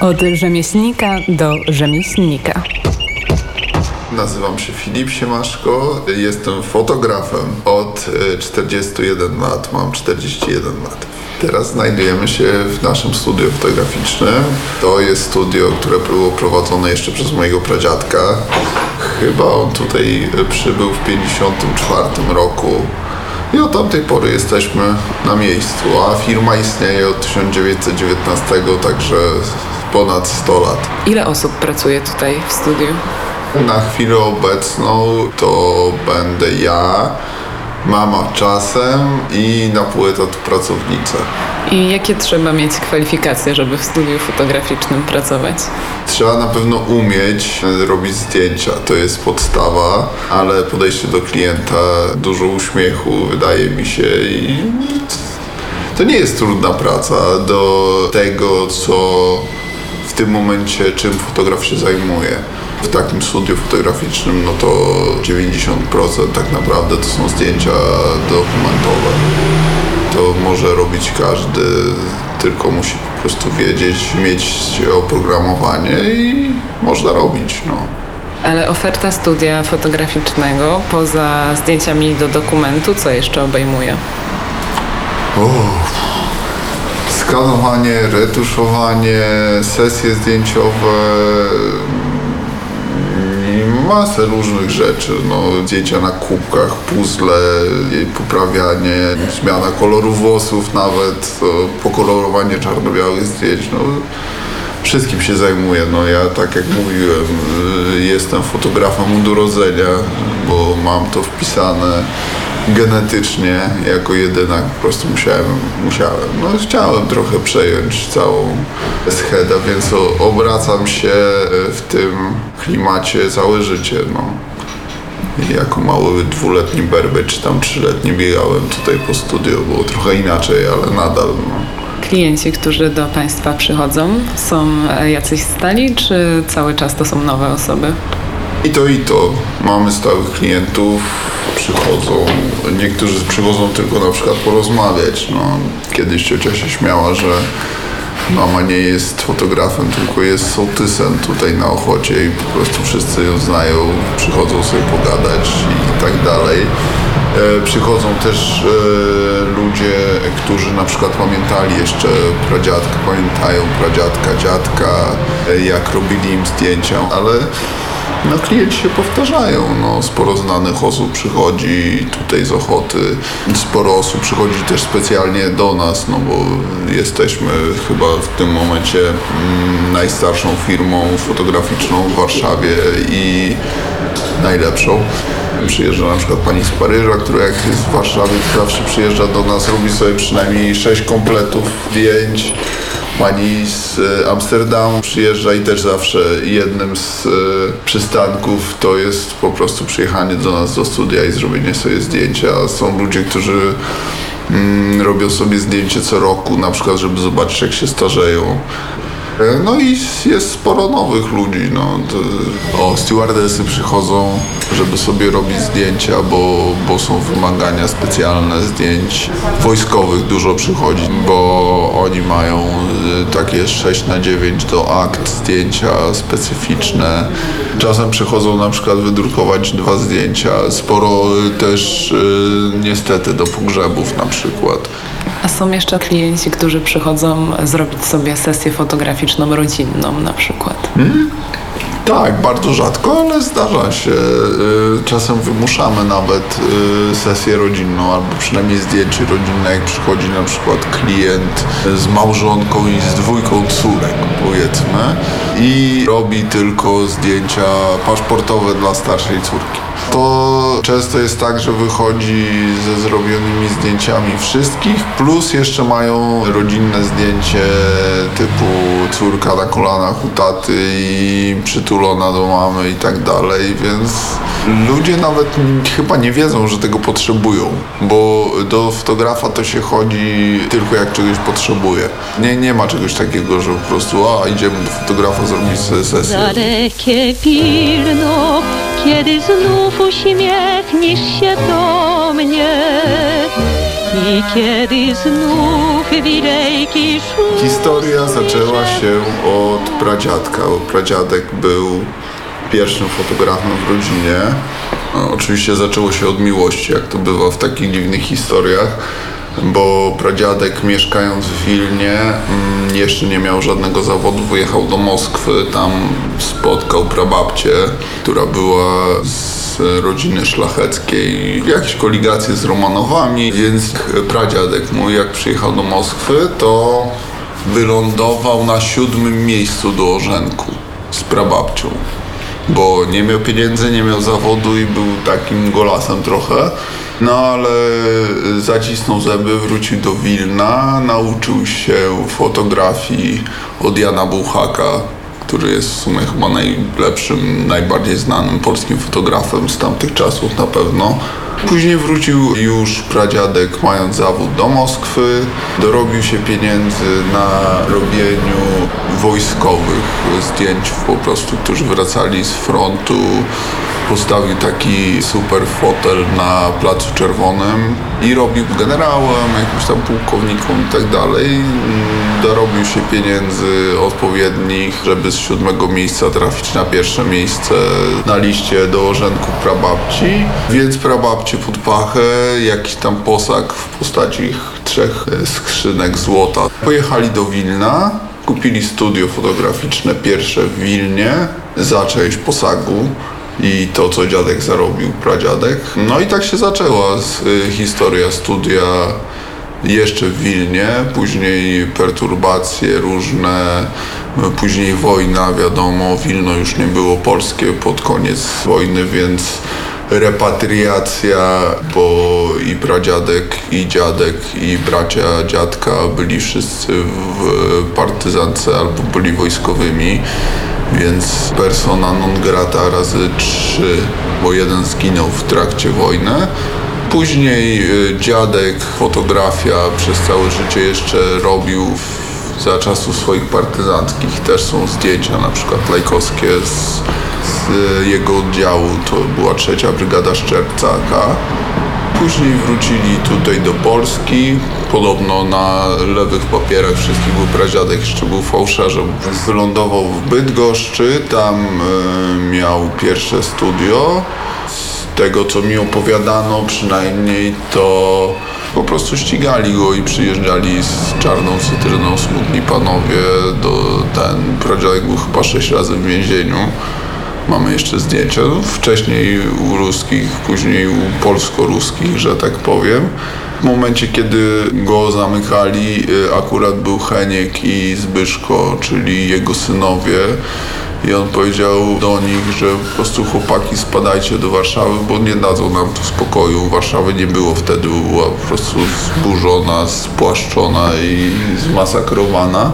Od rzemieślnika do rzemieślnika. Nazywam się Filip Siemaszko, jestem fotografem od 41 lat, mam 41 lat. Teraz znajdujemy się w naszym studio fotograficznym. To jest studio, które było prowadzone jeszcze przez mojego pradziadka. Chyba on tutaj przybył w 54 roku. I od tamtej pory jesteśmy na miejscu, a firma istnieje od 1919, także ponad 100 lat. Ile osób pracuje tutaj w studiu? Na chwilę obecną to będę ja, mama czasem i na pół etatu pracownica. I jakie trzeba mieć kwalifikacje, żeby w studiu fotograficznym pracować? Trzeba na pewno umieć robić zdjęcia, to jest podstawa, ale podejście do klienta, dużo uśmiechu wydaje mi się i to nie jest trudna praca do tego, co w tym momencie, czym fotograf się zajmuje. W takim studiu fotograficznym, no to 90% tak naprawdę to są zdjęcia dokumentowe. To może robić każdy, tylko musi po prostu wiedzieć, mieć oprogramowanie i można robić. No. Ale oferta studia fotograficznego poza zdjęciami do dokumentu, co jeszcze obejmuje? O, skanowanie, retuszowanie, sesje zdjęciowe i masę różnych rzeczy. No, zdjęcia na kubkach, puzzle, jej poprawianie, zmiana koloru włosów nawet, pokolorowanie czarno-białych zdjęć. No, wszystkim się zajmuję. No ja tak jak mówiłem, jestem fotografem od urodzenia, bo mam to wpisane genetycznie jako jedyna po prostu musiałem, musiałem. No chciałem trochę przejąć całą schedę, więc obracam się w tym klimacie całe życie. No. I jako mały dwuletni berby, czy tam trzyletni biegałem tutaj po studiu, było trochę inaczej, ale nadal. No. Klienci, którzy do Państwa przychodzą, są jacyś stali, czy cały czas to są nowe osoby? I to i to. Mamy stałych klientów, przychodzą. Niektórzy przychodzą tylko na przykład porozmawiać. No, kiedyś ciocia się śmiała, że mama nie jest fotografem, tylko jest sołtysem tutaj na Ochocie i po prostu wszyscy ją znają, przychodzą sobie pogadać i tak dalej. E, przychodzą też e, ludzie, którzy na przykład pamiętali jeszcze pradziadka, pamiętają pradziadka, dziadka, e, jak robili im zdjęcia, ale no klienci się powtarzają. No, sporo znanych osób przychodzi tutaj z Ochoty. Sporo osób przychodzi też specjalnie do nas, no bo jesteśmy chyba w tym momencie mm, najstarszą firmą fotograficzną w Warszawie i najlepszą. Przyjeżdża na przykład pani z Paryża, która jak jest w Warszawie, to zawsze przyjeżdża do nas, robi sobie przynajmniej sześć kompletów zdjęć Pani z e, Amsterdamu przyjeżdża i też zawsze jednym z e, przystanków to jest po prostu przyjechanie do nas do studia i zrobienie sobie zdjęcia. Są ludzie, którzy mm, robią sobie zdjęcie co roku, na przykład, żeby zobaczyć, jak się starzeją. No i jest sporo nowych ludzi. No. O, stewardesy przychodzą, żeby sobie robić zdjęcia, bo, bo są wymagania specjalne zdjęć. Wojskowych dużo przychodzi, bo oni mają e, takie 6 na 9 do akt zdjęcia specyficzne. Czasem przychodzą na przykład wydrukować dwa zdjęcia. Sporo też e, niestety do pogrzebów na przykład. A są jeszcze klienci, którzy przychodzą zrobić sobie sesję fotograficzną rodzinną na przykład? Hmm? Tak, bardzo rzadko, ale zdarza się. Y, czasem wymuszamy nawet y, sesję rodzinną, albo przynajmniej zdjęcie rodzinne, jak przychodzi na przykład klient z małżonką i z dwójką córek, powiedzmy, i robi tylko zdjęcia paszportowe dla starszej córki to często jest tak, że wychodzi ze zrobionymi zdjęciami wszystkich, plus jeszcze mają rodzinne zdjęcie typu córka na kolanach u taty i przytulona do mamy i tak dalej, więc ludzie nawet chyba nie wiedzą, że tego potrzebują, bo do fotografa to się chodzi tylko jak czegoś potrzebuje. Nie, nie ma czegoś takiego, że po prostu a idziemy do fotografa zrobić sobie sesję. Kiedy znów uśmiechniesz się do mnie I kiedy znów widejki szły Historia zaczęła się od pradziadka. Pradziadek był pierwszym fotografem w rodzinie. No, oczywiście zaczęło się od miłości, jak to bywa w takich dziwnych historiach, bo pradziadek mieszkając w Wilnie mm, jeszcze nie miał żadnego zawodu, wyjechał do Moskwy, tam spotkał prababcię, która była z rodziny szlacheckiej, jakieś koligacje z Romanowami, więc pradziadek mój jak przyjechał do Moskwy, to wylądował na siódmym miejscu do orzenku z prababcią bo nie miał pieniędzy, nie miał zawodu i był takim golasem trochę. No ale zacisnął zęby, wrócił do Wilna, nauczył się fotografii od Jana Buchaka, który jest w sumie chyba najlepszym, najbardziej znanym polskim fotografem z tamtych czasów na pewno. Później wrócił już pradziadek mając zawód do Moskwy, dorobił się pieniędzy na robieniu wojskowych zdjęć po prostu, którzy wracali z frontu. Postawił taki super fotel na Placu Czerwonym i robił generałem, jakimś tam pułkownikom i tak dalej. Dorobił się pieniędzy odpowiednich, żeby z siódmego miejsca trafić na pierwsze miejsce na liście do orzenku prababci. Więc prababcie pod pachę, jakiś tam posag w postaci trzech skrzynek złota. Pojechali do Wilna, kupili studio fotograficzne pierwsze w Wilnie za część posagu i to, co dziadek zarobił, pradziadek. No i tak się zaczęła y, historia studia jeszcze w Wilnie, później perturbacje różne, y, później wojna, wiadomo, Wilno już nie było polskie pod koniec wojny, więc repatriacja, bo i pradziadek, i dziadek, i bracia dziadka byli wszyscy w partyzance albo byli wojskowymi, więc persona non grata razy trzy, bo jeden zginął w trakcie wojny. Później y, dziadek fotografia przez całe życie jeszcze robił za czasów swoich partyzanckich. Też są zdjęcia na przykład lajkowskie z, z jego oddziału. To była trzecia brygada Szczercaka. Później wrócili tutaj do Polski. Podobno na lewych papierach wszystkich był pradziadek, jeszcze był fałszerzem. Wylądował w Bydgoszczy, tam y, miał pierwsze studio. Z tego, co mi opowiadano przynajmniej, to po prostu ścigali go i przyjeżdżali z czarną cytryną smutni panowie. Do, ten pradziadek był chyba sześć razy w więzieniu. Mamy jeszcze zdjęcia no, wcześniej u ruskich, później u polsko-ruskich, że tak powiem. W momencie, kiedy go zamykali, y, akurat był Heniek i Zbyszko, czyli jego synowie. I on powiedział do nich, że po prostu chłopaki spadajcie do Warszawy, bo nie dadzą nam tu spokoju. Warszawy nie było wtedy, była po prostu zburzona, spłaszczona i zmasakrowana.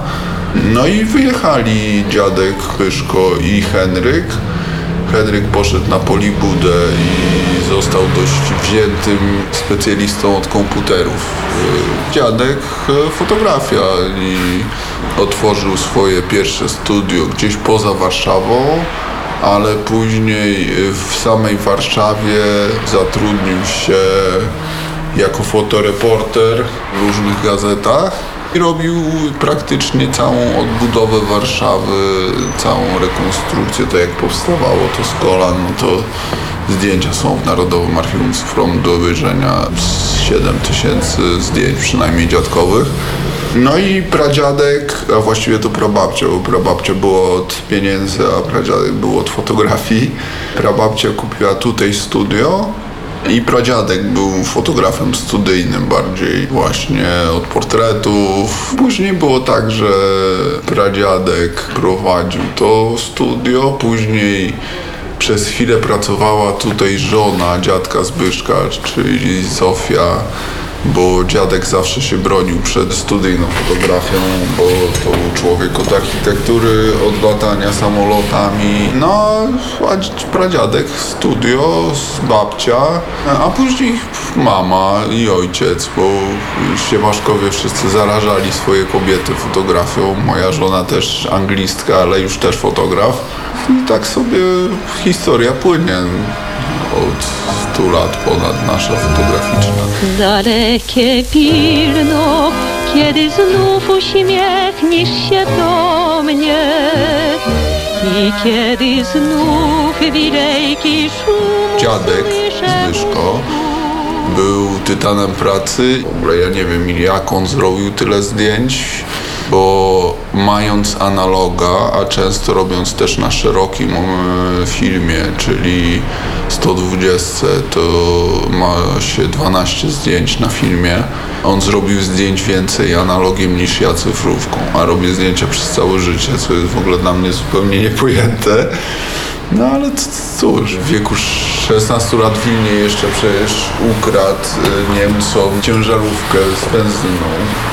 No i wyjechali dziadek, Pyszko i Henryk. Henryk poszedł na polibudę i został dość wziętym specjalistą od komputerów. Dziadek fotografia i otworzył swoje pierwsze studio gdzieś poza Warszawą, ale później w samej Warszawie zatrudnił się jako fotoreporter w różnych gazetach i robił praktycznie całą odbudowę Warszawy, całą rekonstrukcję, to jak powstawało to z kolan, no to zdjęcia są w Narodowym Archiwum Cyfrowym do obejrzenia, 7 tysięcy zdjęć przynajmniej dziadkowych. No i pradziadek, a właściwie to prababcia, bo prababcia była od pieniędzy, a pradziadek był od fotografii. Prababcia kupiła tutaj studio, i pradziadek był fotografem studyjnym bardziej właśnie od portretów. Później było tak, że pradziadek prowadził to studio, później przez chwilę pracowała tutaj żona dziadka Zbyszka, czyli Zofia bo dziadek zawsze się bronił przed studyjną fotografią, bo to był człowiek od architektury, od latania samolotami. No, a pradziadek studio, babcia, a później mama i ojciec, bo Siemaszkowie wszyscy zarażali swoje kobiety fotografią. Moja żona też anglistka, ale już też fotograf. I tak sobie historia płynie. Od 100 lat ponad nasza fotograficzna. Dalekie pilno, kiedy znów uśmiechniesz się do mnie i kiedy znów wielki szum Dziadek. Zbyszko był tytanem pracy. W ogóle ja nie wiem jak on zrobił tyle zdjęć, bo mając analoga, a często robiąc też na szerokim e, filmie, czyli 120, to ma się 12 zdjęć na filmie. On zrobił zdjęć więcej analogiem niż ja cyfrówką, a robię zdjęcia przez całe życie, co jest w ogóle dla mnie zupełnie niepojęte. No ale cóż, w wieku 16 lat w Wilnie jeszcze przecież ukradł y, Niemcom ciężarówkę z benzyną.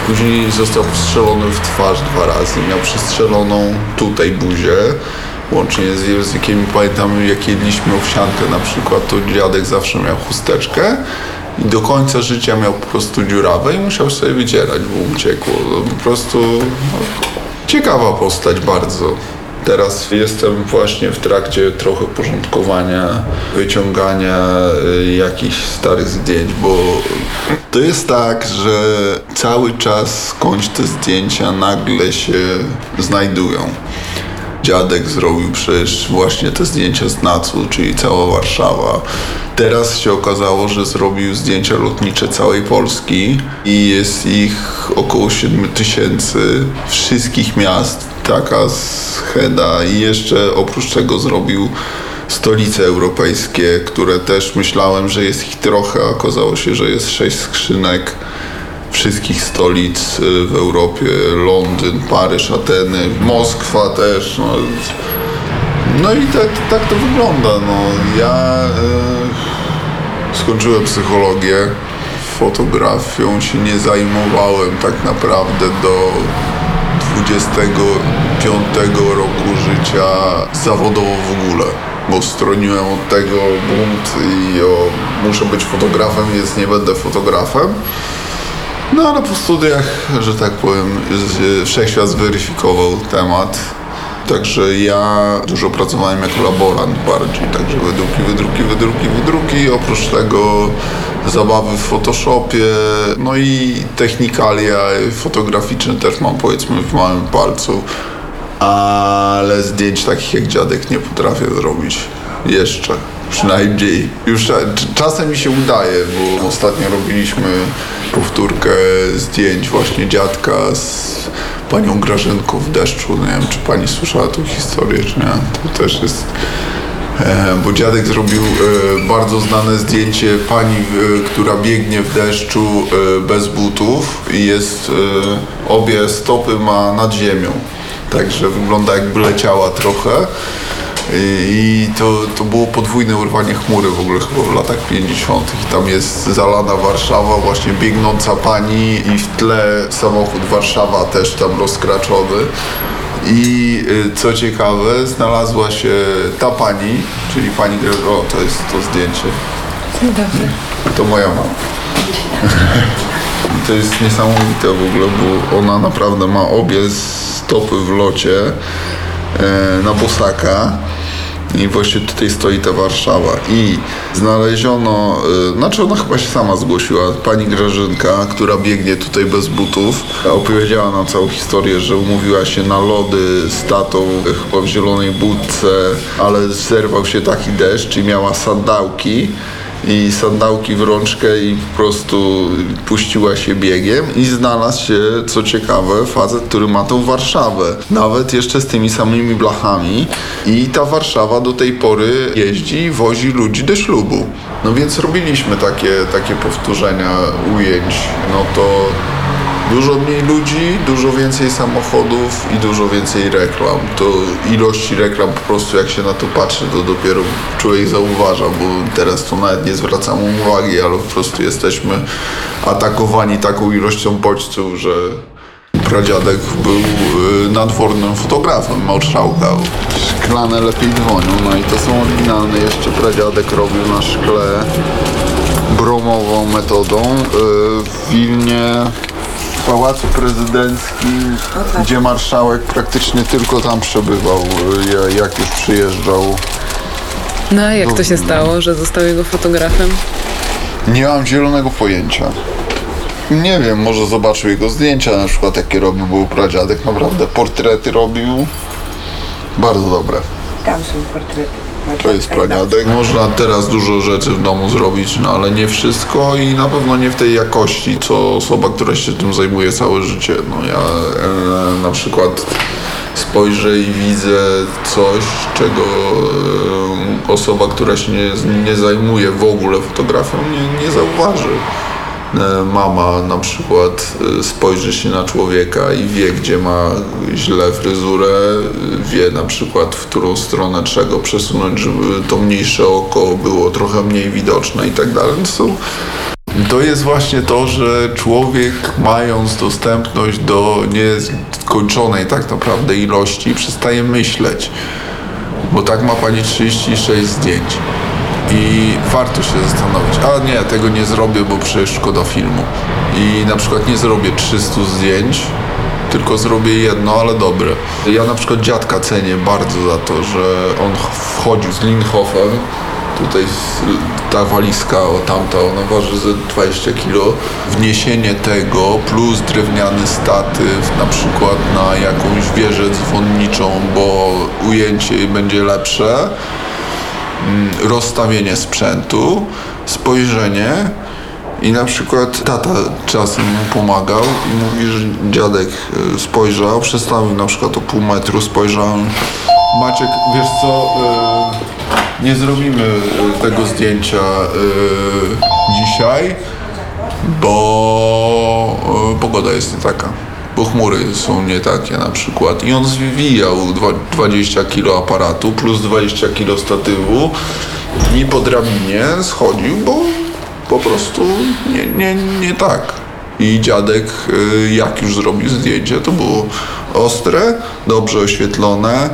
Później został strzelony w twarz dwa razy. Miał przestrzeloną tutaj buzię, łącznie z językiem. Pamiętam jak jedliśmy owsiankę na przykład, to dziadek zawsze miał chusteczkę. I do końca życia miał po prostu dziurawe i musiał sobie wycierać, bo uciekło. Po prostu no, ciekawa postać bardzo. Teraz jestem właśnie w trakcie trochę porządkowania, wyciągania y, jakichś starych zdjęć, bo to jest tak, że cały czas skądś te zdjęcia nagle się znajdują. Dziadek zrobił przecież właśnie te zdjęcia z NACU, czyli cała Warszawa. Teraz się okazało, że zrobił zdjęcia lotnicze całej Polski i jest ich około 7 tysięcy wszystkich miast. Taka scheda i jeszcze oprócz tego zrobił stolice europejskie, które też myślałem, że jest ich trochę, a okazało się, że jest sześć skrzynek wszystkich stolic y, w Europie, Londyn, Paryż, Ateny, Moskwa też. No, no i tak, tak to wygląda. No, ja y, skończyłem psychologię, fotografią się nie zajmowałem tak naprawdę do 25 roku życia zawodowo w ogóle. Bo stroniłem od tego bunt i o, muszę być fotografem, więc nie będę fotografem. No ale po studiach, że tak powiem, wszechświat zweryfikował temat. Także ja dużo pracowałem jako laborant bardziej, także wydruki, wydruki, wydruki, wydruki. Oprócz tego zabawy w Photoshopie, no i technikalia fotograficzne też mam powiedzmy w małym palcu. Ale zdjęć takich jak dziadek nie potrafię zrobić. Jeszcze. Przynajmniej. Już cza- czasem mi się udaje, bo ostatnio robiliśmy powtórkę zdjęć właśnie dziadka z panią Grażynką w deszczu. Nie wiem, czy pani słyszała tą historię, czy nie. To też jest... E, bo dziadek zrobił e, bardzo znane zdjęcie pani, e, która biegnie w deszczu bez butów i jest, obie stopy ma nad ziemią. Także wygląda jakby leciała trochę. I to, to było podwójne urwanie chmury w ogóle chyba w latach 50. I tam jest zalana Warszawa, właśnie biegnąca pani i w tle samochód Warszawa też tam rozkraczony. I y, co ciekawe, znalazła się ta pani, czyli pani, o to jest to zdjęcie. To moja mama. To jest niesamowite w ogóle, bo ona naprawdę ma obie stopy w locie e, na bosaka. I właśnie tutaj stoi ta Warszawa. I znaleziono, y, znaczy ona chyba się sama zgłosiła, pani Grażynka, która biegnie tutaj bez butów. Opowiedziała nam całą historię, że umówiła się na lody z tatą y, chyba w zielonej budce, ale zerwał się taki deszcz i miała sandałki i sandałki w rączkę i po prostu puściła się biegiem i znalazł się, co ciekawe, facet, który ma tą Warszawę. Nawet jeszcze z tymi samymi blachami i ta Warszawa do tej pory jeździ i wozi ludzi do ślubu. No więc robiliśmy takie, takie powtórzenia ujęć, no to Dużo mniej ludzi, dużo więcej samochodów i dużo więcej reklam. To ilości reklam po prostu jak się na to patrzy, to dopiero człowiek zauważa, bo teraz to nawet nie zwracam uwagi, ale po prostu jesteśmy atakowani taką ilością bodźców, że pradziadek był y, nadwornym fotografem, marszałka. Szklane lepiej dzwonią, no i to są oryginalne. Jeszcze pradziadek robił na szkle bromową metodą y, w Wilnie w Pałacu Prezydenckim, gdzie marszałek praktycznie tylko tam przebywał, y, jak już przyjeżdżał No a jak to się stało, że został jego fotografem? Nie mam zielonego pojęcia. Nie wiem, może zobaczył jego zdjęcia, na przykład jakie robił, był pradziadek, naprawdę portrety robił. Bardzo dobre. Tam są portrety. To jest pradziadek. Można teraz dużo rzeczy w domu zrobić, no ale nie wszystko i na pewno nie w tej jakości, co osoba, która się tym zajmuje całe życie. No ja e, na przykład spojrzę i widzę coś, czego e, osoba, która się nie, nie zajmuje w ogóle fotografią, nie, nie zauważy. E, Mama na przykład e, spojrzy się na człowieka i wie, gdzie ma źle fryzurę, wie na przykład, w którą stronę trzeba go przesunąć, żeby to mniejsze oko było trochę mniej widoczne i tak dalej. To jest właśnie to, że człowiek mając dostępność do nieskończonej tak naprawdę ilości przestaje myśleć. Bo tak ma pani 36 zdjęć. I warto się zastanowić, a nie, tego nie zrobię, bo przecież szkoda filmu. I na przykład nie zrobię 300 zdjęć, tylko zrobię jedno, ale dobre. Ja na przykład dziadka cenię bardzo za to, że on wchodził z Linhofem, tutaj ta walizka, o tamta, ona waży ze 20 kg. Wniesienie tego plus drewniany statyw na przykład na jakąś wieżę dzwonniczą, bo ujęcie będzie lepsze rozstawienie sprzętu, spojrzenie i na przykład tata czasem mu pomagał i mówi, że dziadek y, spojrzał, przestawił na przykład o pół metru, spojrzał. Maciek, wiesz co, y, nie zrobimy y, tego zdjęcia dzisiaj, bo pogoda jest nie taka. Bo chmury są nie takie na przykład. I on zwijał dwa- 20 kg aparatu plus 20 kg statywu i po drabinie schodził, bo po prostu nie, nie, nie tak. I dziadek, y, jak już zrobił zdjęcie, to było ostre, dobrze oświetlone,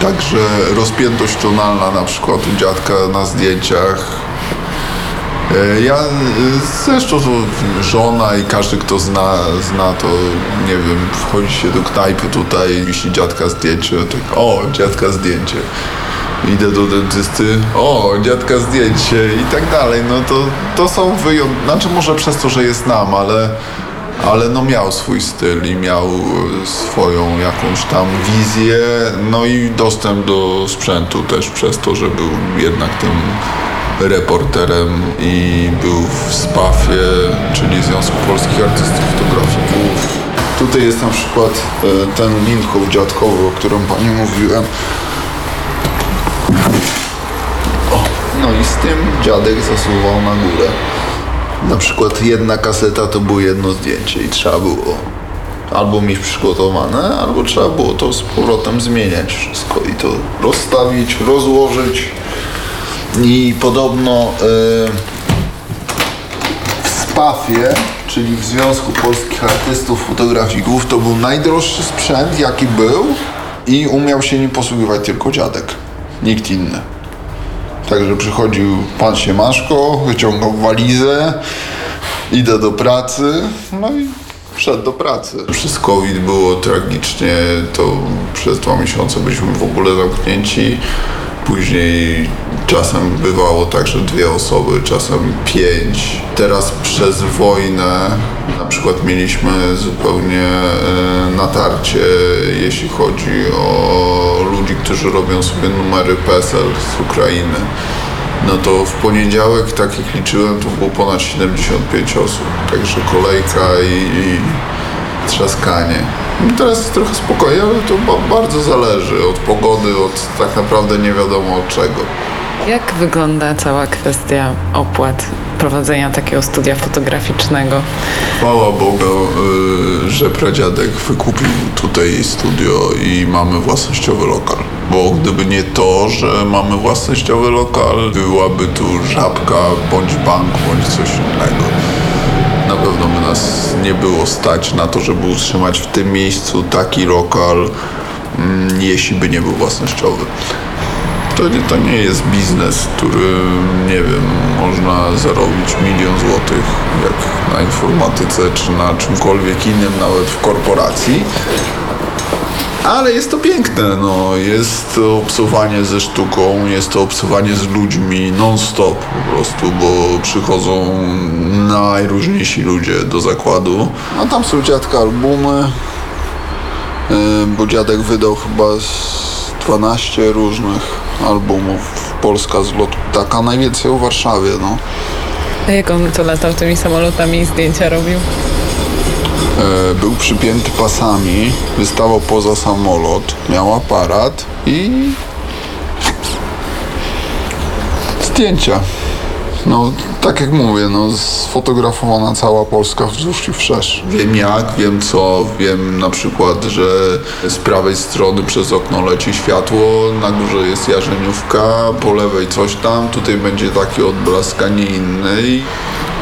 także rozpiętość tonalna na przykład u dziadka na zdjęciach Ja e, zresztą żona i każdy kto zna, zna to nie wiem, wchodzi się do knajpy tutaj, wisi dziadka zdjęcie, tak o, dziadka zdjęcie. Idę do dentysty, o, dziadka zdjęcie i tak dalej. No to, to są wyjątki, znaczy może przez to, że jest nam, ale, ale no miał swój styl i miał e, swoją jakąś tam wizję, no i dostęp do sprzętu też przez to, że był jednak tym reporterem i był w SPAF-ie, czyli Związku Polskich Artystów Fotografików. Tutaj jest na przykład e, ten Linkow dziadkowy, o którym pani mówiłem. O, no i z tym dziadek zasuwał na górę. Na przykład jedna kaseta to było jedno zdjęcie i trzeba było albo mieć przygotowane, albo trzeba było to z powrotem zmieniać wszystko i to rozstawić, rozłożyć. I podobno e, w SPAF-ie, czyli w Związku Polskich Artystów Fotografików, to był najdroższy sprzęt, jaki był i umiał się nim posługiwać tylko dziadek, nikt inny. Także przychodził pan Siemaszko, wyciągał walizę, idę do pracy, no i wszedł do pracy. Przez COVID było tragicznie, to przez dwa miesiące byliśmy w ogóle zamknięci. Później czasem bywało tak, że dwie osoby, czasem pięć. Teraz przez wojnę na przykład mieliśmy zupełnie e, natarcie, jeśli chodzi o ludzi, którzy robią sobie numery PESEL z Ukrainy. No to w poniedziałek, tak jak liczyłem, to było ponad 75 osób. Także kolejka i, i trzaskanie. No Teraz jest trochę spokojnie, ale to ba- bardzo zależy od pogody, od tak naprawdę nie wiadomo od czego. Jak wygląda cała kwestia opłat prowadzenia takiego studia fotograficznego? Chwała Bogu, y, że pradziadek wykupił tutaj studio i mamy własnościowy lokal. Bo gdyby nie to, że mamy własnościowy lokal, byłaby tu żabka, bądź bank, bądź coś innego. Na pewno by nas nie było stać na to, żeby utrzymać w tym miejscu taki lokal, mm, jeśli by nie był własnościowy. To nie, to nie jest biznes, który, nie wiem, można zarobić milion złotych, jak na informatyce, czy na czymkolwiek innym, nawet w korporacji. Ale jest to piękne, no. Jest to obcowanie ze sztuką, jest to obcowanie z ludźmi non-stop po prostu, bo przychodzą najróżniejsi ludzie do zakładu. A tam są dziadka albumy, yy, bo dziadek wydał chyba z 12 różnych albumów. Polska z lotu taka najwięcej o Warszawie, no. A jak on to latał tymi samolotami i zdjęcia robił? E, był przypięty pasami, wystawał poza samolot, miał aparat i zdjęcia. No, tak jak mówię, no, sfotografowana cała Polska wzdłuż i wszerz. Wiem jak, wiem co, wiem na przykład, że z prawej strony przez okno leci światło, na górze jest jarzeniówka, po lewej coś tam, tutaj będzie taki odblask, a nie inny i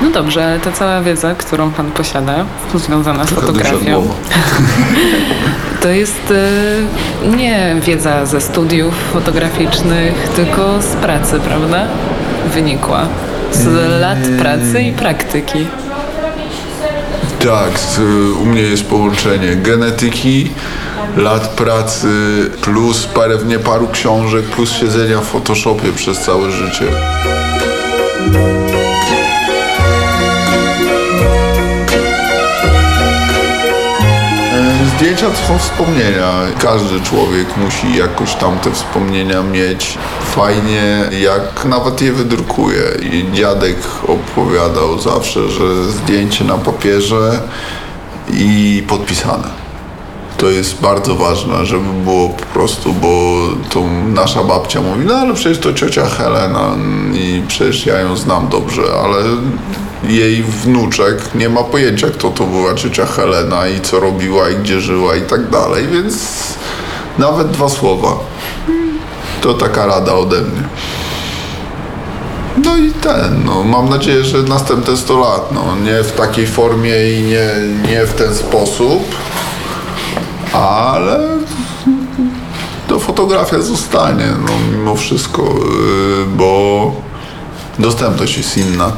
No dobrze, ale ta cała wiedza, którą pan posiada, związana z fotografią, to jest y, nie wiedza ze studiów fotograficznych, tylko z pracy, prawda? Wynikła. Z lat pracy i praktyki. Tak, z, u mnie jest połączenie genetyki, lat pracy, plus pewnie paru książek, plus siedzenia w Photoshopie przez całe życie. Zdjęcia to są wspomnienia. Każdy człowiek musi jakoś tam te wspomnienia mieć. Fajnie, jak nawet je wydrukuje. I dziadek opowiadał zawsze, że zdjęcie na papierze i podpisane. To jest bardzo ważne, żeby było po prostu, bo to nasza babcia mówi, no ale przecież to ciocia Helena i przecież ja ją znam dobrze, ale jej wnuczek nie ma pojęcia, kto to była ciocia Helena i co robiła i gdzie żyła i tak dalej, więc nawet dwa słowa. To taka rada ode mnie. No i ten, no mam nadzieję, że następne 100 lat, no nie w takiej formie i nie, nie w ten sposób, ale to fotografia zostanie, no mimo wszystko, yy, bo dostępność jest inna.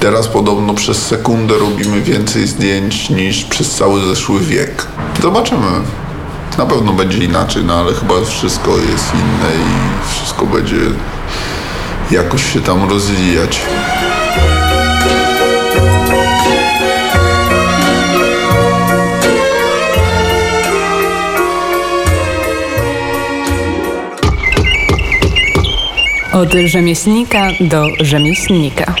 Teraz podobno przez sekundę robimy więcej zdjęć niż przez cały zeszły wiek. Zobaczymy. Na pewno będzie inaczej, no ale chyba wszystko jest inne i wszystko będzie jakoś się tam rozwijać. Od rzemieślnika do rzemieślnika.